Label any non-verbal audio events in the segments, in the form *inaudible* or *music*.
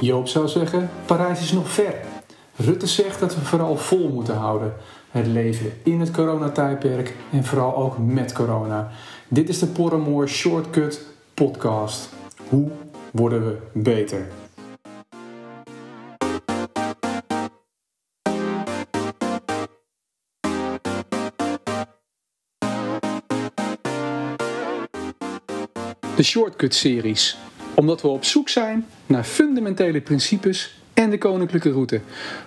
Joop zou zeggen, Parijs is nog ver. Rutte zegt dat we vooral vol moeten houden. Het leven in het coronatijdperk en vooral ook met corona. Dit is de Porremoor Shortcut podcast. Hoe worden we beter? De Shortcut-series. Omdat we op zoek zijn naar fundamentele principes en de koninklijke route.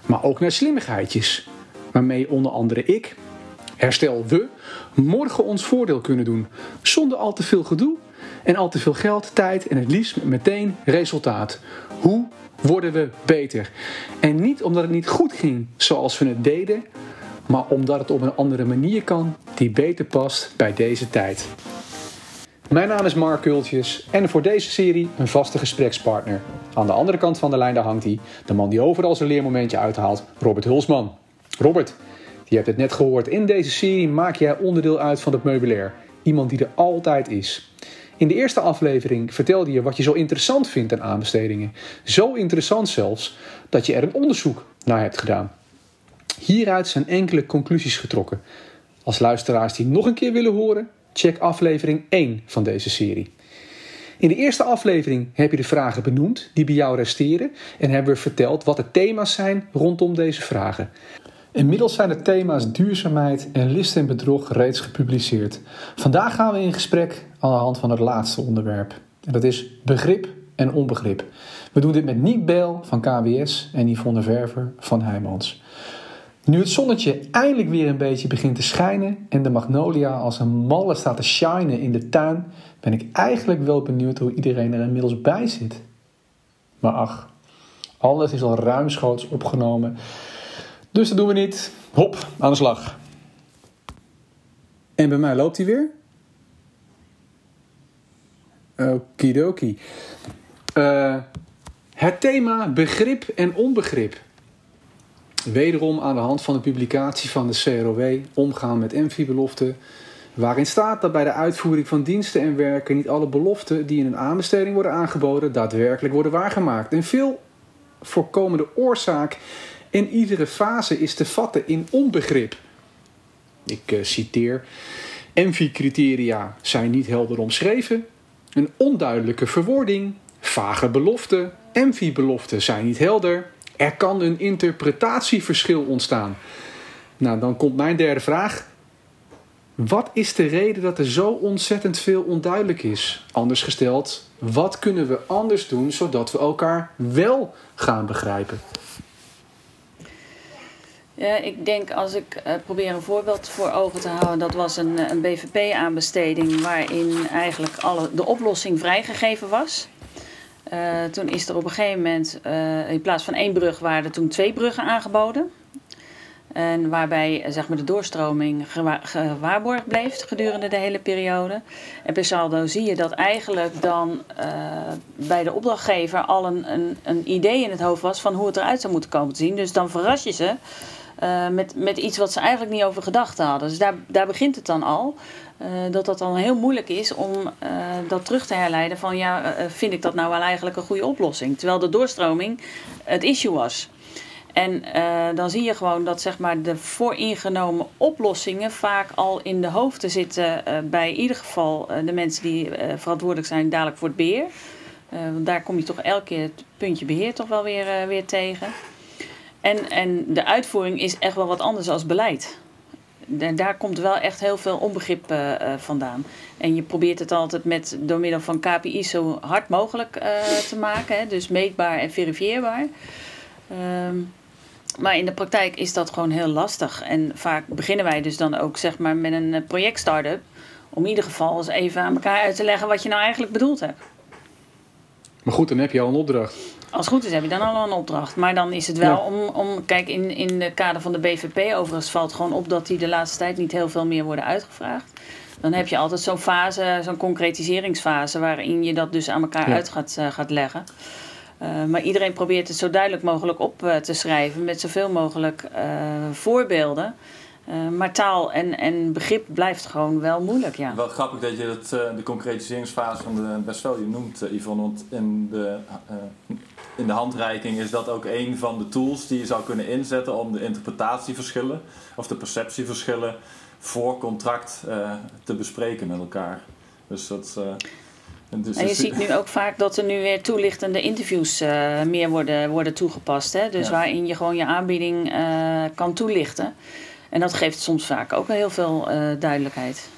Maar ook naar slimmigheidjes. Waarmee onder andere ik, herstel we, morgen ons voordeel kunnen doen. Zonder al te veel gedoe en al te veel geld, tijd en het liefst met meteen resultaat. Hoe worden we beter? En niet omdat het niet goed ging zoals we het deden, maar omdat het op een andere manier kan die beter past bij deze tijd. Mijn naam is Mark Kultjes en voor deze serie een vaste gesprekspartner. Aan de andere kant van de lijn daar hangt hij, de man die overal zijn leermomentje uithaalt, Robert Hulsman. Robert, je hebt het net gehoord, in deze serie maak jij onderdeel uit van het meubilair. Iemand die er altijd is. In de eerste aflevering vertelde je wat je zo interessant vindt aan aanbestedingen. Zo interessant zelfs dat je er een onderzoek naar hebt gedaan. Hieruit zijn enkele conclusies getrokken. Als luisteraars die nog een keer willen horen, check aflevering 1 van deze serie. In de eerste aflevering heb je de vragen benoemd die bij jou resteren en hebben we verteld wat de thema's zijn rondom deze vragen. Inmiddels zijn de thema's duurzaamheid en list en bedrog reeds gepubliceerd. Vandaag gaan we in gesprek aan de hand van het laatste onderwerp. En dat is begrip en onbegrip. We doen dit met Niek Beel van KWS en Yvonne Verver van Heijmans. Nu het zonnetje eindelijk weer een beetje begint te schijnen en de magnolia als een malle staat te shinen in de tuin, ben ik eigenlijk wel benieuwd hoe iedereen er inmiddels bij zit. Maar ach, alles is al ruimschoots opgenomen. Dus dat doen we niet. Hop, aan de slag. En bij mij loopt hij weer. Okidoki. Uh, het thema begrip en onbegrip. Wederom aan de hand van de publicatie van de CROW Omgaan met MV-beloften, waarin staat dat bij de uitvoering van diensten en werken niet alle beloften die in een aanbesteding worden aangeboden daadwerkelijk worden waargemaakt. En veel voorkomende oorzaak in iedere fase is te vatten in onbegrip. Ik uh, citeer: MV-criteria zijn niet helder omschreven, een onduidelijke verwoording, vage beloften, MV-beloften zijn niet helder, er kan een interpretatieverschil ontstaan. Nou, dan komt mijn derde vraag. Wat is de reden dat er zo ontzettend veel onduidelijk is? Anders gesteld, wat kunnen we anders doen zodat we elkaar wel gaan begrijpen? Ja, ik denk als ik uh, probeer een voorbeeld voor ogen te houden, dat was een, een BVP-aanbesteding waarin eigenlijk alle, de oplossing vrijgegeven was. Uh, toen is er op een gegeven moment, uh, in plaats van één brug, waren er toen twee bruggen aangeboden. En waarbij zeg maar, de doorstroming gewaarborgd bleef gedurende de hele periode. En per saldo zie je dat eigenlijk dan uh, bij de opdrachtgever al een, een, een, idee in het hoofd was van hoe het eruit zou moeten komen te zien. Dus dan verras je ze uh, met, met iets wat ze eigenlijk niet over gedacht hadden. Dus daar, daar begint het dan al. Dat dat dan heel moeilijk is om dat terug te herleiden van ja, vind ik dat nou wel eigenlijk een goede oplossing? Terwijl de doorstroming het issue was. En dan zie je gewoon dat zeg maar, de vooringenomen oplossingen vaak al in de hoofden zitten bij in ieder geval de mensen die verantwoordelijk zijn dadelijk voor het beheer. want daar kom je toch elke keer het puntje beheer toch wel weer, weer tegen. En, en de uitvoering is echt wel wat anders als beleid. En daar komt wel echt heel veel onbegrip vandaan. En je probeert het altijd met, door middel van KPI zo hard mogelijk te maken. Hè? Dus meetbaar en verifieerbaar. Um, maar in de praktijk is dat gewoon heel lastig. En vaak beginnen wij dus dan ook zeg maar, met een project start-up. Om in ieder geval eens even aan elkaar uit te leggen wat je nou eigenlijk bedoeld hebt. Maar goed, dan heb je al een opdracht. Als het goed is heb je dan al een opdracht. Maar dan is het wel om, om... Kijk, in, in de kader van de BVP overigens valt gewoon op... dat die de laatste tijd niet heel veel meer worden uitgevraagd. Dan heb je altijd zo'n fase, zo'n concretiseringsfase... waarin je dat dus aan elkaar ja. uit gaat, uh, gaat leggen. Uh, maar iedereen probeert het zo duidelijk mogelijk op uh, te schrijven... met zoveel mogelijk voorbeelden... Uh, maar taal en, en begrip blijft gewoon wel moeilijk, ja. Wel grappig dat je uh, de concretiseringsfase van de best wel je noemt, Yvonne. Want in de, in de handreiking is dat ook een van de tools die je zou kunnen inzetten om de interpretatieverschillen of de perceptieverschillen voor contract te bespreken met elkaar. Dus dat. Dus en je ziet nu ook vaak dat er nu weer toelichtende interviews meer worden, worden toegepast. Hè? Dus waarin je gewoon je aanbieding kan toelichten. En dat geeft soms vaak ook heel veel uh, duidelijkheid.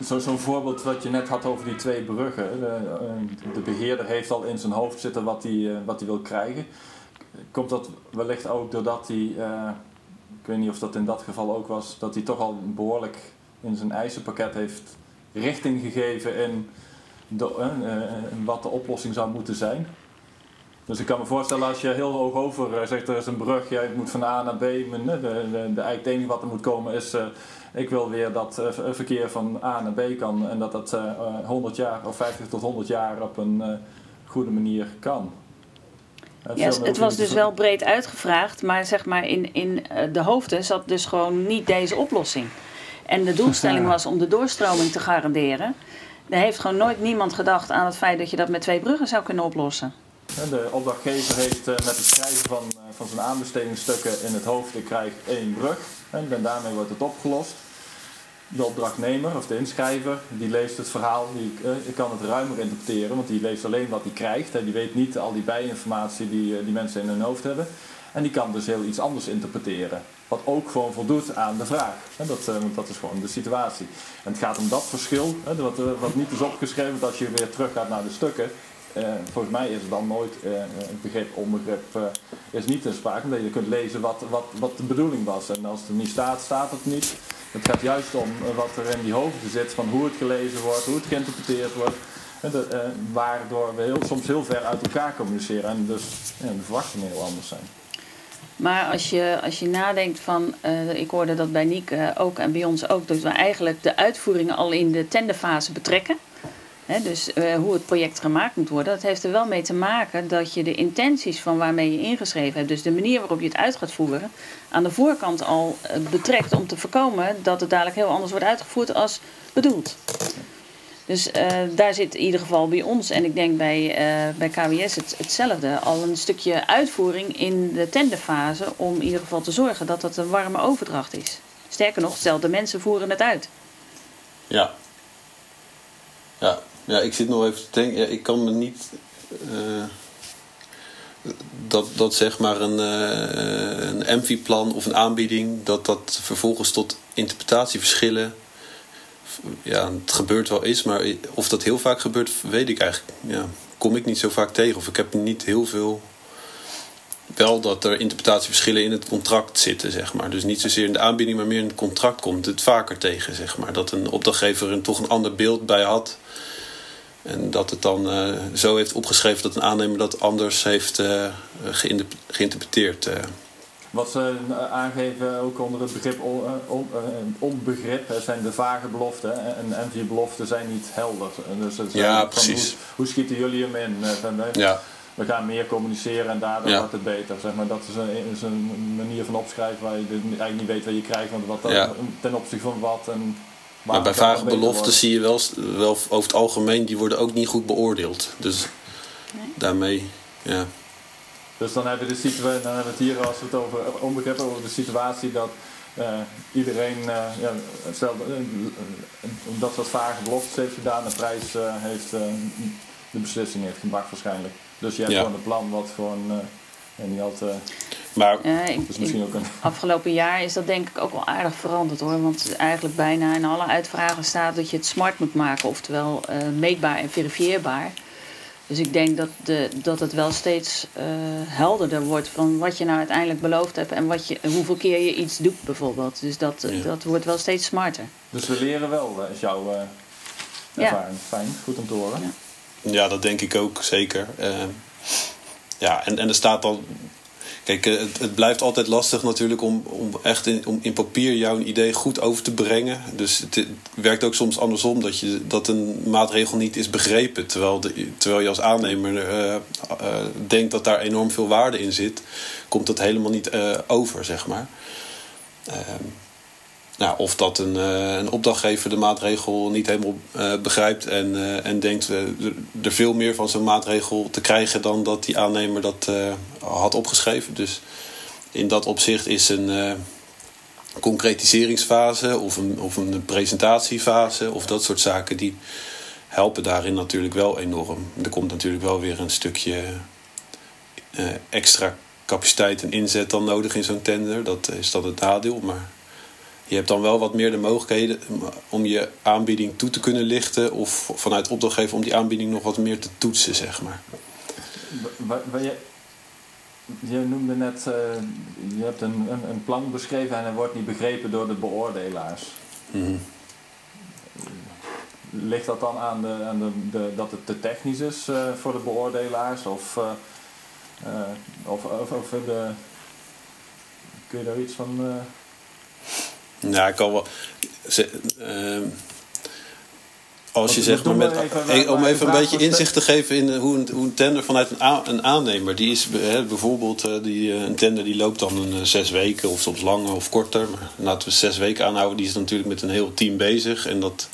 Zo'n zo voorbeeld wat je net had over die twee bruggen. De, eh, de beheerder heeft al in zijn hoofd zitten wat hij, wat hij wil krijgen. Komt dat wellicht ook doordat hij, ik weet niet of dat in dat geval ook was, dat hij toch al behoorlijk in zijn eisenpakket heeft richting gegeven in de, wat de oplossing zou moeten zijn? Dus ik kan me voorstellen als je heel hoog over eh, zegt er is een brug, jij moet van A naar B. De, de, de, de het enige wat er moet komen is, uh, ik wil weer dat uh, verkeer van A naar B kan en dat dat uh, 100 jaar of 50 tot 100 jaar op een goede manier kan. Ja, het was dus wel breed uitgevraagd, maar zeg maar in, in de hoofden zat dus gewoon niet deze oplossing. En de doelstelling *laughs* was om de doorstroming te garanderen. Er heeft gewoon nooit niemand gedacht aan het feit dat je dat met twee bruggen zou kunnen oplossen. De opdrachtgever heeft eh, met het schrijven van, eh, van zijn aanbestedingsstukken in het hoofd, ik krijg één brug en daarmee wordt het opgelost. De opdrachtnemer of de inschrijver, die leest het verhaal, die uh, kan het ruimer interpreteren, want die leest alleen wat hij krijgt. Hè. Die weet niet al die bijinformatie die, die mensen in hun hoofd hebben. En die kan dus heel iets anders interpreteren. Wat ook gewoon voldoet aan de vraag. Dat, dat is gewoon de situatie. En het gaat om dat verschil, wat, wat niet is opgeschreven, dat als je weer terug gaat naar de stukken, uh, volgens mij is er dan nooit uh, een begrip, onbegrip, uh, is niet in sprake. Omdat je kunt lezen wat, wat, wat de bedoeling was. En als het niet staat, staat het niet. Het gaat juist om wat er in die hoofden zit, van hoe het gelezen wordt, hoe het geïnterpreteerd wordt. De, waardoor we heel, soms heel ver uit elkaar communiceren en dus de verwachtingen heel anders zijn. Maar als je, als je nadenkt van, ik hoorde dat bij Niek ook en bij ons ook, dat we eigenlijk de uitvoeringen al in de tenderfase betrekken dus uh, hoe het project gemaakt moet worden, dat heeft er wel mee te maken dat je de intenties van waarmee je ingeschreven hebt, dus de manier waarop je het uit gaat voeren, aan de voorkant al uh, betrekt om te voorkomen dat het dadelijk heel anders wordt uitgevoerd als bedoeld. Dus uh, daar zit in ieder geval bij ons, en ik denk bij, bij KWS het, hetzelfde, al een stukje uitvoering in de tenderfase om in ieder geval te zorgen dat dat een warme overdracht is. Sterker nog, stel de mensen voeren het uit. Ja. Ja, ja, ik zit nog even te denken. Ja, ik kan me niet. Uh, dat, dat zeg maar een, uh, een MV-plan of een aanbieding, dat dat vervolgens tot interpretatieverschillen. Ja, het gebeurt wel eens, maar of dat heel vaak gebeurt, weet ik eigenlijk. Ja, kom ik niet zo vaak tegen. Of ik heb niet heel veel. Wel dat er interpretatieverschillen in het contract zitten, zeg maar. Dus niet zozeer in de aanbieding, maar meer in het contract komt het vaker tegen, zeg maar. Dat een opdrachtgever er toch een ander beeld bij had en dat het dan uh, zo heeft opgeschreven dat een aannemer dat anders heeft uh, geïnterpreteerd. Uh. Wat ze aangeven ook onder het begrip on, on, onbegrip zijn de vage beloften. En MV-beloften zijn niet helder. Dus het ja, precies. Hoe, hoe, schieten jullie hem in? Ja. We gaan meer communiceren en daardoor wordt het beter. Zeg maar. Dat is een, is een manier van opschrijven waar je eigenlijk niet weet wat je krijgt. Want wat ja. ten opzichte van wat. En maar, bij vage beloften zie je wel, wel over het algemeen, die worden ook niet goed beoordeeld. Dus daarmee, ja. Dus dan hebben, we de situatie, dan hebben we het hier, als we het over onbegrip over de situatie dat uh, iedereen, uh, ja, stel, uh, omdat wat vage beloftes heeft gedaan, de prijs heeft, de beslissing heeft gebracht waarschijnlijk. Dus je hebt gewoon een plan wat gewoon en niet altijd. Maar misschien ook een... afgelopen jaar is dat denk ik ook wel aardig veranderd hoor. Want eigenlijk bijna in alle uitvragen staat dat je het smart moet maken, oftewel uh, meetbaar en verifieerbaar. Dus ik denk dat, de, dat het wel steeds uh, helderder wordt van wat je nou uiteindelijk beloofd hebt en wat je, hoeveel keer je iets doet bijvoorbeeld. Dus dat, dat wordt wel steeds smarter. Dus we leren wel, is jouw uh, ervaring. Ja. Fijn, goed om te horen. Ja, ja dat denk ik ook zeker. ja, en, en er staat al Kijk, eh, het, blijft altijd lastig natuurlijk om, om echt in, om in papier jouw idee goed over te brengen. Dus het, werkt ook soms andersom dat, je, dat een maatregel niet is begrepen. Terwijl, terwijl je als aannemer uh, uh, denkt dat daar enorm veel waarde in zit, komt dat helemaal niet over, zeg maar. Nou, of dat een, een opdrachtgever de maatregel niet helemaal begrijpt en, en denkt er veel meer van zo'n maatregel te krijgen dan dat die aannemer dat had opgeschreven. Dus in dat opzicht is een concretiseringsfase of een, of een presentatiefase of dat soort zaken die helpen daarin natuurlijk wel enorm. Er komt natuurlijk wel weer een stukje extra capaciteit en inzet dan nodig in zo'n tender. Dat is dan het nadeel. Maar je hebt dan wel wat meer de mogelijkheden om je aanbieding toe te kunnen lichten. Of vanuit opdrachtgever om die aanbieding nog wat meer te toetsen, zeg maar. je, je noemde net, uh, je hebt een, een, een, plan beschreven en het wordt niet begrepen door de beoordelaars. Mm ligt dat dan aan, de, aan de, de, dat het te technisch is uh, voor de beoordelaars? Of, uh, of, of, of de, kun je daar iets van. Nou, ik kan wel. Ze, ehm, als je zegt maar met, even, om even een beetje inzicht te geven in hoe een, hoe een tender vanuit een, een aannemer, die is bijvoorbeeld die, een tender die loopt dan een zes weken of soms langer of korter. Maar laten we zes weken aanhouden, die is natuurlijk met een heel team bezig en dat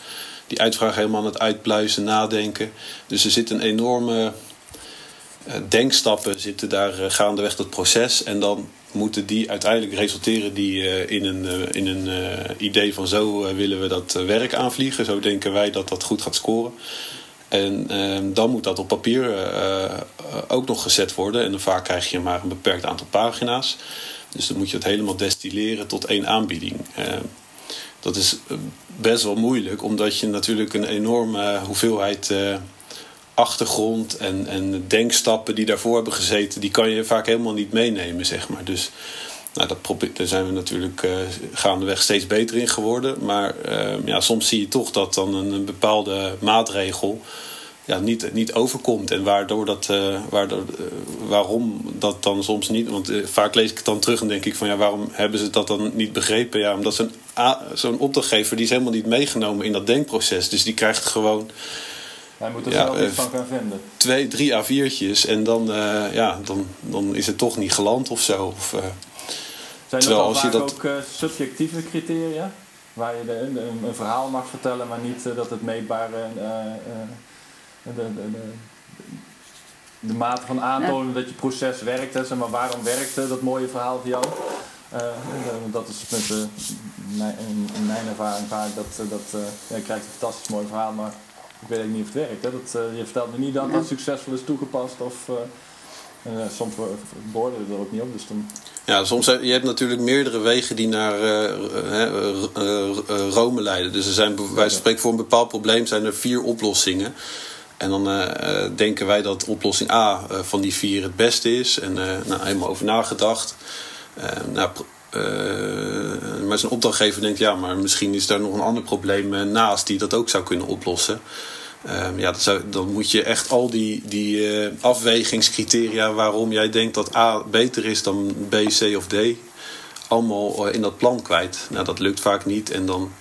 die uitvraag helemaal aan het uitpluizen, nadenken. Dus er zit een enorme denkstappen zitten daar gaandeweg dat proces. En dan moeten die uiteindelijk resulteren die, uh, in een, in een idee van zo willen we dat werk aanvliegen. Zo denken wij dat dat goed gaat scoren. En ehm, dan moet dat op papier ook nog gezet worden. En dan vaak krijg je maar een beperkt aantal pagina's. Dus dan moet je het helemaal destilleren tot één aanbieding. Ehm, dat is eh, best wel moeilijk, omdat je natuurlijk een enorme hoeveelheid achtergrond en, en denkstappen die daarvoor hebben gezeten, die kan je vaak helemaal niet meenemen, zeg maar. Dus nou, dat daar zijn we natuurlijk uh, gaandeweg steeds beter in geworden. Maar ja, soms zie je toch dat dan een, bepaalde maatregel ja, niet, niet overkomt. En waardoor dat, uh, waardoor, uh, waarom dat dan soms niet. Want vaak lees ik het dan terug en denk ik van ja, waarom hebben ze dat dan niet begrepen? Ja, omdat zo'n, zo'n opdrachtgever die is helemaal niet meegenomen in dat denkproces. Dus die krijgt gewoon. Hij moet er ja, zelf iets van gaan vinden. Twee, drie A4'tjes en dan, ja, dan, dan is het toch niet geland of zo. Of, Zijn terwijl als je dat ook subjectieve criteria? Waar je de, een, een, verhaal mag vertellen, maar niet dat het meetbare de, de, de, de mate van aantonen dat je proces werkt. Hè, zeg maar, waarom werkte dat mooie verhaal voor jou? Uh, dat is met de, in, in, mijn ervaring vaak dat, dat uh, ja, je krijgt een fantastisch mooi verhaal, maar ik weet niet of het werkt. Hè. Dat, uh, je vertelt me niet dat dat succesvol is toegepast of soms beoordelen we er ook niet op. Dus dan... Ja, soms je hebt natuurlijk meerdere wegen die naar Rome leiden. Dus er zijn, wij spreken voor een bepaald probleem zijn er vier oplossingen. En dan denken wij dat oplossing A van die vier het beste is. En nou, helemaal over nagedacht. nou, maar zijn opdrachtgever denkt, ja, maar misschien is daar nog een ander probleem naast die dat ook zou kunnen oplossen. Ehm, ja, zou, dan moet je echt al die, die afwegingscriteria waarom jij denkt dat A beter is dan B, C of D, allemaal in dat plan kwijt. Nou, dat lukt vaak niet en dan.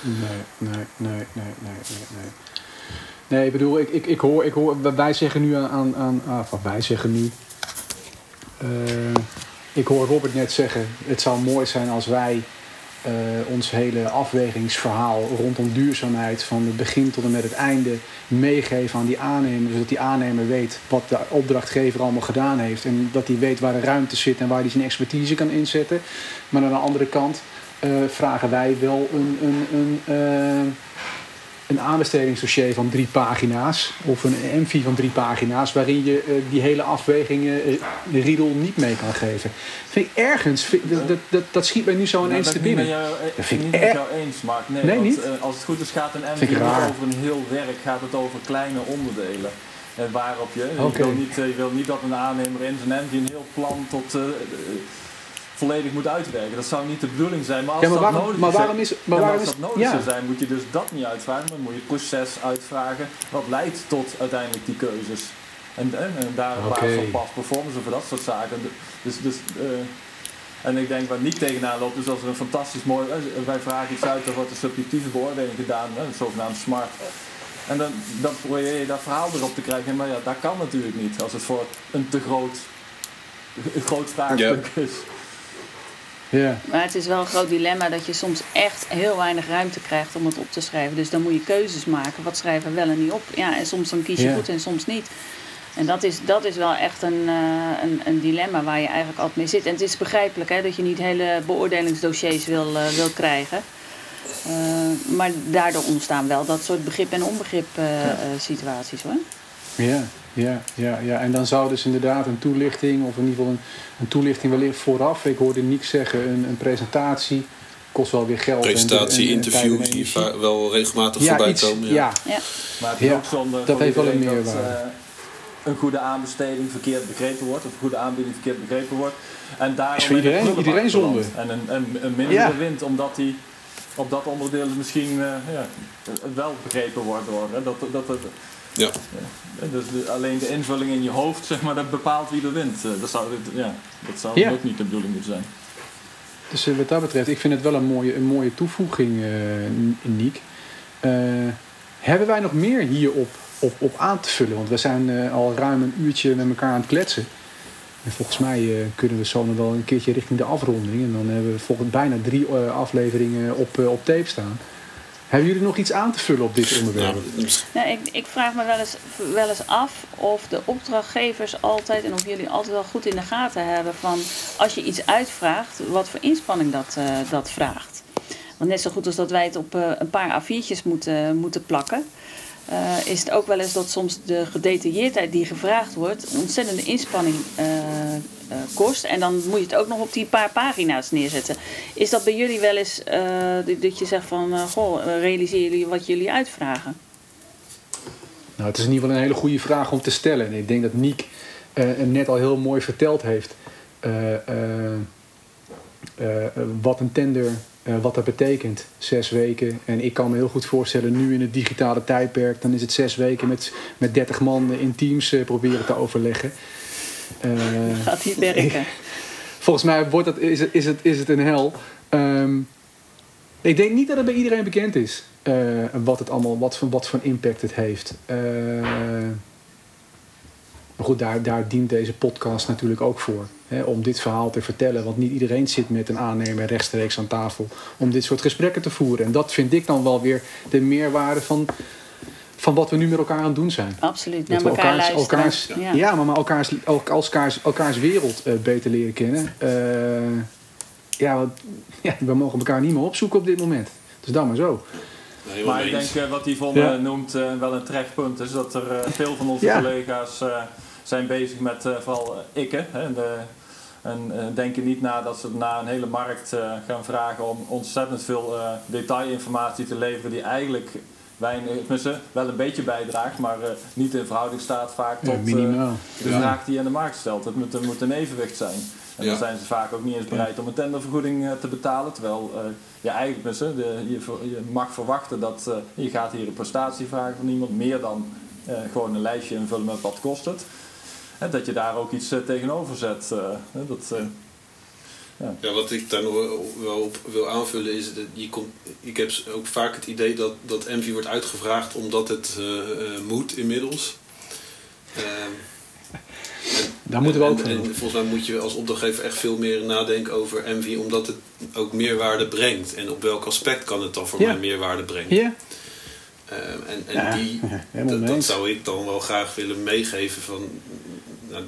Nee, nee, nee, nee, nee, nee. nee. Ik bedoel, ik, ik, ik, hoor, ik hoor, wij zeggen nu aan, aan, aan wij zeggen nu. Ik hoor Robert net zeggen, het zou mooi zijn als wij uh, ons hele afwegingsverhaal rondom duurzaamheid van het begin tot en met het einde meegeven aan die aannemer. Zodat die aannemer weet wat de opdrachtgever allemaal gedaan heeft. En dat hij weet waar de ruimte zit en waar hij zijn expertise kan inzetten. Maar aan de andere kant uh, vragen wij wel een, een, een een aanbestedingsdossier van drie pagina's of een MV van drie pagina's waarin je uh, die hele afwegingen uh, de riedel niet mee kan geven. Vind ik ergens, vind, dat, dat, dat, schiet mij nu zo ineens te binnen. Jou, dat vind ik niet met jou eens, Mark. Nee, nee want, niet? Uh, als het goed is gaat een MV niet over een heel werk, gaat het over kleine onderdelen. En waarop je, okay. je, wil niet, je wil niet dat een aannemer in zijn MV een heel plan tot volledig moet uitwerken. Dat zou niet de bedoeling zijn. Maar als ja, maar waarom, dat nodig, maar waarom is, maar waarom als dat nodig zou zijn, moet je dus dat niet uitvragen. Maar moet je het proces uitvragen. Wat leidt tot uiteindelijk die keuzes. En, en, en daar een okay. van pas performance of dat soort zaken. Dus, dus, uh, en ik denk wat niet tegenaan loopt, is als er een fantastisch mooi. Uh, wij vragen iets uit, er wordt een subjectieve beoordeling gedaan, uh, zogenaamd smart. En dan, dan probeer je dat verhaal erop te krijgen. Maar ja, dat kan natuurlijk niet als het voor een te groot, een groot vraagstuk is. Ja. Maar het is wel een groot dilemma dat je soms echt heel weinig ruimte krijgt om het op te schrijven. Dus dan moet je keuzes maken. Wat schrijven we wel en niet op? Ja, en soms dan kies je Ja. goed en soms niet. En dat is, dat is wel echt een, eh, een, een dilemma waar je eigenlijk altijd mee zit. En het is begrijpelijk hè, dat je niet hele beoordelingsdossiers wil, eh, wil krijgen. Eh, maar daardoor ontstaan wel dat soort begrip- en onbegrip situaties hoor. Ja, ja, ja, ja. En dan zou dus inderdaad een toelichting, of in ieder geval een, een toelichting wellicht vooraf. Ik hoorde Niek zeggen, een, een presentatie kost wel weer geld. en- Presentatie, en- en interviews tijd en die wel regelmatig ja, voorbij iets, komen. ja. Ja. Maar het is Ja, ook zonde dat heeft wel een dat, meerwaarde. eh, een goede aanbesteding verkeerd begrepen wordt. Of een goede aanbieding verkeerd begrepen wordt. En daarom Is voor iedereen- iedereen zonde. En een, een, een mindere Ja. wint omdat die op dat onderdeel misschien eh, ja, wel begrepen wordt door. Hè. Dat, dat, dat, Ja. ja, dus alleen de invulling in je hoofd, zeg maar, dat bepaalt wie er wint. Eh, Dat zou, ja, dat zou Ja. ook niet de bedoeling moeten zijn. Dus eh, wat dat betreft, ik vind het wel een mooie, een mooie toevoeging, eh Niek. Eh, hebben wij nog meer hierop op, op aan te vullen? Want we zijn eh, al ruim een uurtje met elkaar aan het kletsen. En volgens mij eh, kunnen we zo nog wel een keertje richting de afronding. En dan hebben we volgens bijna drie eh, afleveringen op, op tape staan. Hebben jullie nog iets aan te vullen op dit onderwerp? Nou, ik, ik vraag me wel eens, wel eens af of de opdrachtgevers altijd en of jullie altijd wel goed in de gaten hebben van als je iets uitvraagt, wat voor inspanning dat, eh, dat vraagt. Want net zo goed als dat wij het op eh, een paar A4'tjes moeten, moeten plakken, eh, is het ook wel eens dat soms de gedetailleerdheid die gevraagd wordt ontzettende inspanning eh, kost. En dan moet je het ook nog op die paar pagina's neerzetten. Is dat bij jullie wel eens eh, dat- je zegt van, eh, goh, realiseren jullie wat jullie uitvragen? Nou, het is in ieder geval een hele goede vraag om te stellen. En ik denk dat Niek net al heel mooi verteld heeft wat een tender, wat dat betekent. Zes weken. En ik kan me heel goed voorstellen, nu in het digitale tijdperk, dan is het zes weken met, met 30 man in teams proberen te overleggen. Eh, Gaat niet werken. *laughs* volgens mij wordt dat, is, het, is, het, is het een hel. Ehm, ik denk niet dat het bij iedereen bekend is. eh, wat het allemaal, wat voor, wat voor impact het heeft. Eh, maar goed, daar, daar dient deze podcast natuurlijk ook voor. Hè, om dit verhaal te vertellen. Want niet iedereen zit met een aannemer rechtstreeks aan tafel. Om dit soort gesprekken te voeren. En dat vind ik dan wel weer de meerwaarde van, van wat we nu met elkaar aan het doen zijn. Absoluut, naar we elkaar elkaars, luisteren. elkaars, ja. ja. maar, maar elkaars, elk- elkaars, elkaars wereld eh, beter leren kennen. Eh, ja, want, *laughs* ja, we mogen elkaar niet meer opzoeken op dit moment. Dus dan maar zo. Maar ik denk eh, wat Yvonne Ja. noemt wel een terecht punt is dat er veel van onze Ja. collega's eh, zijn bezig met eh, vooral ikken. Hè, de, en eh, denken niet na dat ze na een hele markt gaan vragen om ontzettend veel eh, detailinformatie te leveren die eigenlijk weinig, tenminste, wel een beetje bijdraagt, maar eh, niet in verhouding staat vaak tot eh, de vraag die je aan de markt stelt. Het moet, moet een evenwicht zijn. En Ja. dan zijn ze vaak ook niet eens bereid om een tendervergoeding eh, te betalen. Terwijl eh, je eigenlijk hè, de, je, je mag verwachten dat eh, je gaat hier een prestatie vragen van iemand. Meer dan eh, gewoon een lijstje invullen met wat kost het. Hè, dat je daar ook iets eh, tegenover zet. eh, hè, dat, Ja, wat ik daar nog wel op wil aanvullen is, dat je komt, ik heb ook vaak het idee dat, dat Envy wordt uitgevraagd omdat het eh, eh, moet inmiddels. Ehm, en- Daar moeten we ook en, volgens mij moet je als opdrachtgever echt veel meer nadenken over Envy, omdat het ook meerwaarde brengt. En op welk aspect kan het dan voor Ja. mij meerwaarde brengen? Ja? Ehm, en en Ja, die, *laughs* dat, zou ik dan wel graag willen meegeven van, nou,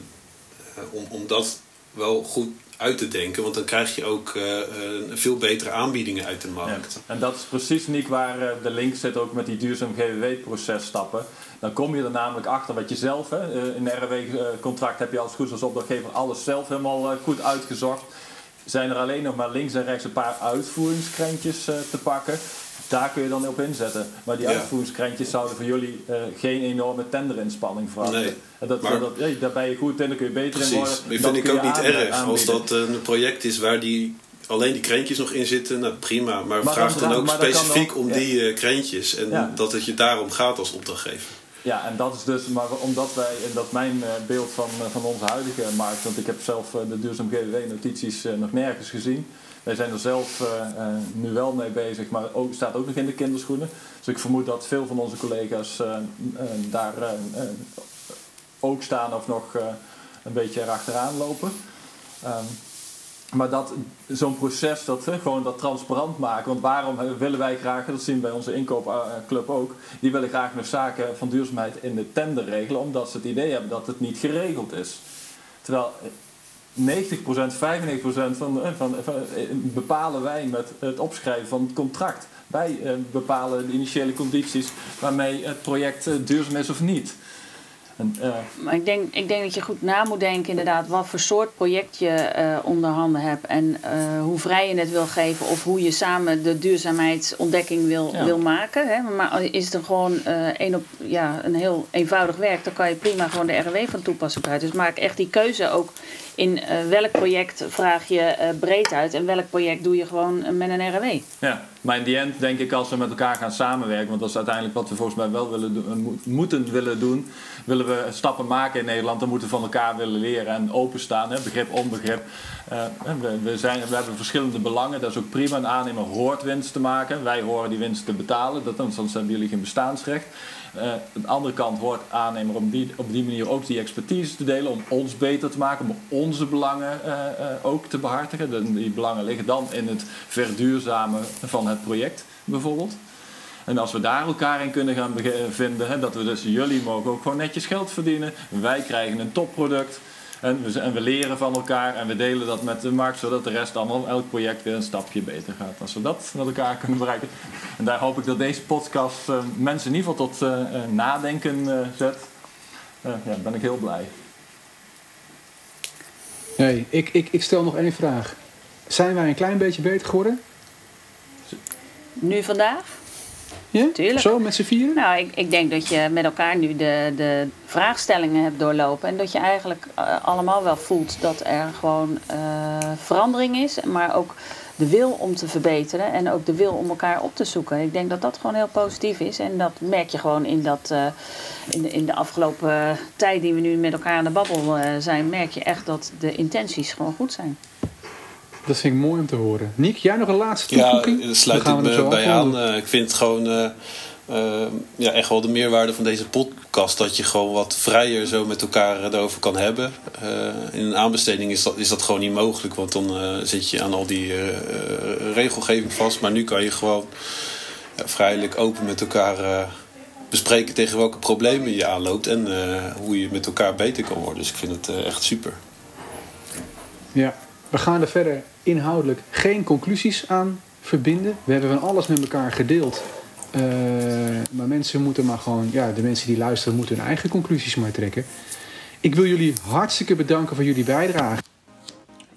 eh, om, om dat wel goed uit te denken. Want dan krijg je ook eh, eh, veel betere aanbiedingen uit de Ja. markt. En dat is precies niet waar eh, de link zit ook met die duurzaam GWW-processtappen. Dan kom je er namelijk achter wat je zelf, hè, in een RW-contract heb je als goed als opdrachtgever alles zelf helemaal goed uitgezocht. Zijn er alleen nog maar links en rechts een paar uitvoeringskrentjes te pakken. Daar kun je dan op inzetten. Maar die Ja. uitvoeringskrentjes zouden voor jullie eh, geen enorme tenderinspanning vragen. Nee. En dat, Maar- dat, hey, daar ben je goed in, daar kun je beter in worden. Dat vind ik ook niet erg. Als dat een project is waar die alleen die krentjes nog in zitten, nou prima. Maar, Maar vraag dan- dan ook specifiek ook, om ja. die eh, krentjes. En Ja. dat het je daarom gaat als opdrachtgever. Ja, en dat is dus, maar omdat wij, en dat mijn eh, beeld van, van onze huidige markt, want ik heb zelf de duurzaam GWW-notities nog nergens gezien. Wij zijn er zelf eh, eh, nu wel mee bezig, maar ook, staat ook nog in de kinderschoenen. Dus ik vermoed dat veel van onze collega's eh, daar ook staan of nog een beetje erachteraan lopen. Ehm, maar dat, zo'n proces, dat, gewoon dat transparant maken. Want waarom willen wij graag, dat zien we bij onze inkoopclub ook, die willen graag nog zaken van duurzaamheid in de tender regelen, omdat ze het idee hebben dat het niet geregeld is. Terwijl 90%, 95% van, van, van, van bepalen wij met het opschrijven van het contract. Wij bepalen de initiële condities waarmee het project duurzaam is of niet. En, uh... Maar ik denk, ik denk dat je goed na moet denken inderdaad wat voor soort project je onder handen hebt en hoe vrij je het wil geven of hoe je samen de duurzaamheidsontdekking wil, ja. wil maken. Hè? Maar is het gewoon een, op, ja, een heel eenvoudig werk, dan kan je prima gewoon de RW van toepassen uit. Dus maak echt die keuze ook in welk project vraag je breed uit en welk project doe je gewoon met een RW. Ja, maar in die end denk ik als we met elkaar gaan samenwerken, want dat is uiteindelijk wat we volgens mij wel willen doen, moeten willen doen, willen we stappen maken in Nederland, dan moeten we van elkaar willen leren en openstaan, hè, begrip, onbegrip. Uh, we, we, zijn, we hebben verschillende belangen, dat is ook prima. Een aannemer hoort winst te maken, wij horen die winst te betalen, dat, anders hebben jullie geen bestaansrecht. Aan de andere kant hoort aannemer op die, op die manier ook die expertise te delen om ons beter te maken, om onze belangen uh, ook te behartigen. die belangen liggen dan in het verduurzamen van het project bijvoorbeeld. En als we daar elkaar in kunnen gaan vinden, hè, dat we dus jullie mogen ook gewoon netjes geld verdienen. Wij krijgen een topproduct. En we, en we, leren van elkaar en we delen dat met de markt, zodat de rest allemaal elk project weer een stapje beter gaat. Als we dat met elkaar kunnen bereiken. En daar hoop ik dat deze podcast uh, mensen in ieder geval tot uh, uh, nadenken zet. ja, ben ik heel blij. Nee, ik, ik, ik stel nog één vraag. Zijn wij een klein beetje beter geworden? Nu vandaag? Ja? Tuurlijk. Zo, met z'n vieren? Nou, ik, ik denk dat je met elkaar nu de, de vraagstellingen hebt doorlopen. En dat je eigenlijk uh, allemaal wel voelt dat er gewoon uh, verandering is. Maar ook de wil om te verbeteren. En ook de wil om elkaar op te zoeken. Ik denk dat dat gewoon heel positief is. En dat merk je gewoon in, dat, uh, in, de, in de afgelopen tijd die we nu met elkaar aan de babbel zijn. Merk je echt dat de intenties gewoon goed zijn. Dat vind ik mooi om te horen. Niek, jij nog een laatste toevoeging? Ja, daar sluit ik me bij aan. Uh, ik vind het gewoon uh, uh, ja, echt wel de meerwaarde van deze podcast. Dat je gewoon wat vrijer zo met elkaar erover kan hebben. in een aanbesteding is dat, is dat gewoon niet mogelijk. Want dan zit je aan al die regelgeving vast. Maar nu kan je gewoon vrijelijk open met elkaar bespreken tegen welke problemen je aanloopt. En hoe je met elkaar beter kan worden. Dus ik vind het echt super. Ja, we gaan er verder inhoudelijk geen conclusies aan verbinden. We hebben van alles met elkaar gedeeld. Uh, maar mensen moeten maar gewoon, ja, de mensen die luisteren moeten hun eigen conclusies maar trekken. Ik wil jullie hartstikke bedanken voor jullie bijdrage.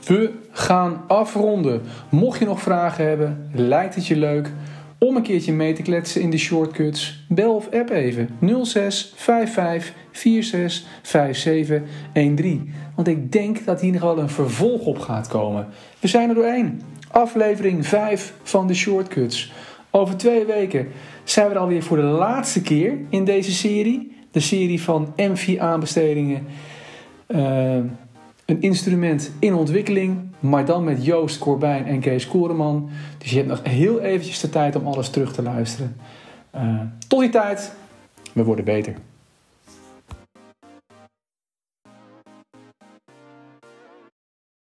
We gaan afronden. Mocht je nog vragen hebben, lijkt het je leuk om een keertje mee te kletsen in de shortcuts, bel of app even 06 55 46 57 13. Want ik denk dat hier nog wel een vervolg op gaat komen. We zijn er doorheen. Aflevering 5 van de shortcuts. Over twee weken zijn we er alweer voor de laatste keer in deze serie. De serie van MV-aanbestedingen. Uh, een instrument in ontwikkeling, maar dan met Joost Corbijn en Kees Koreman. Dus je hebt nog heel eventjes de tijd om alles terug te luisteren. Uh, tot die tijd, we worden beter.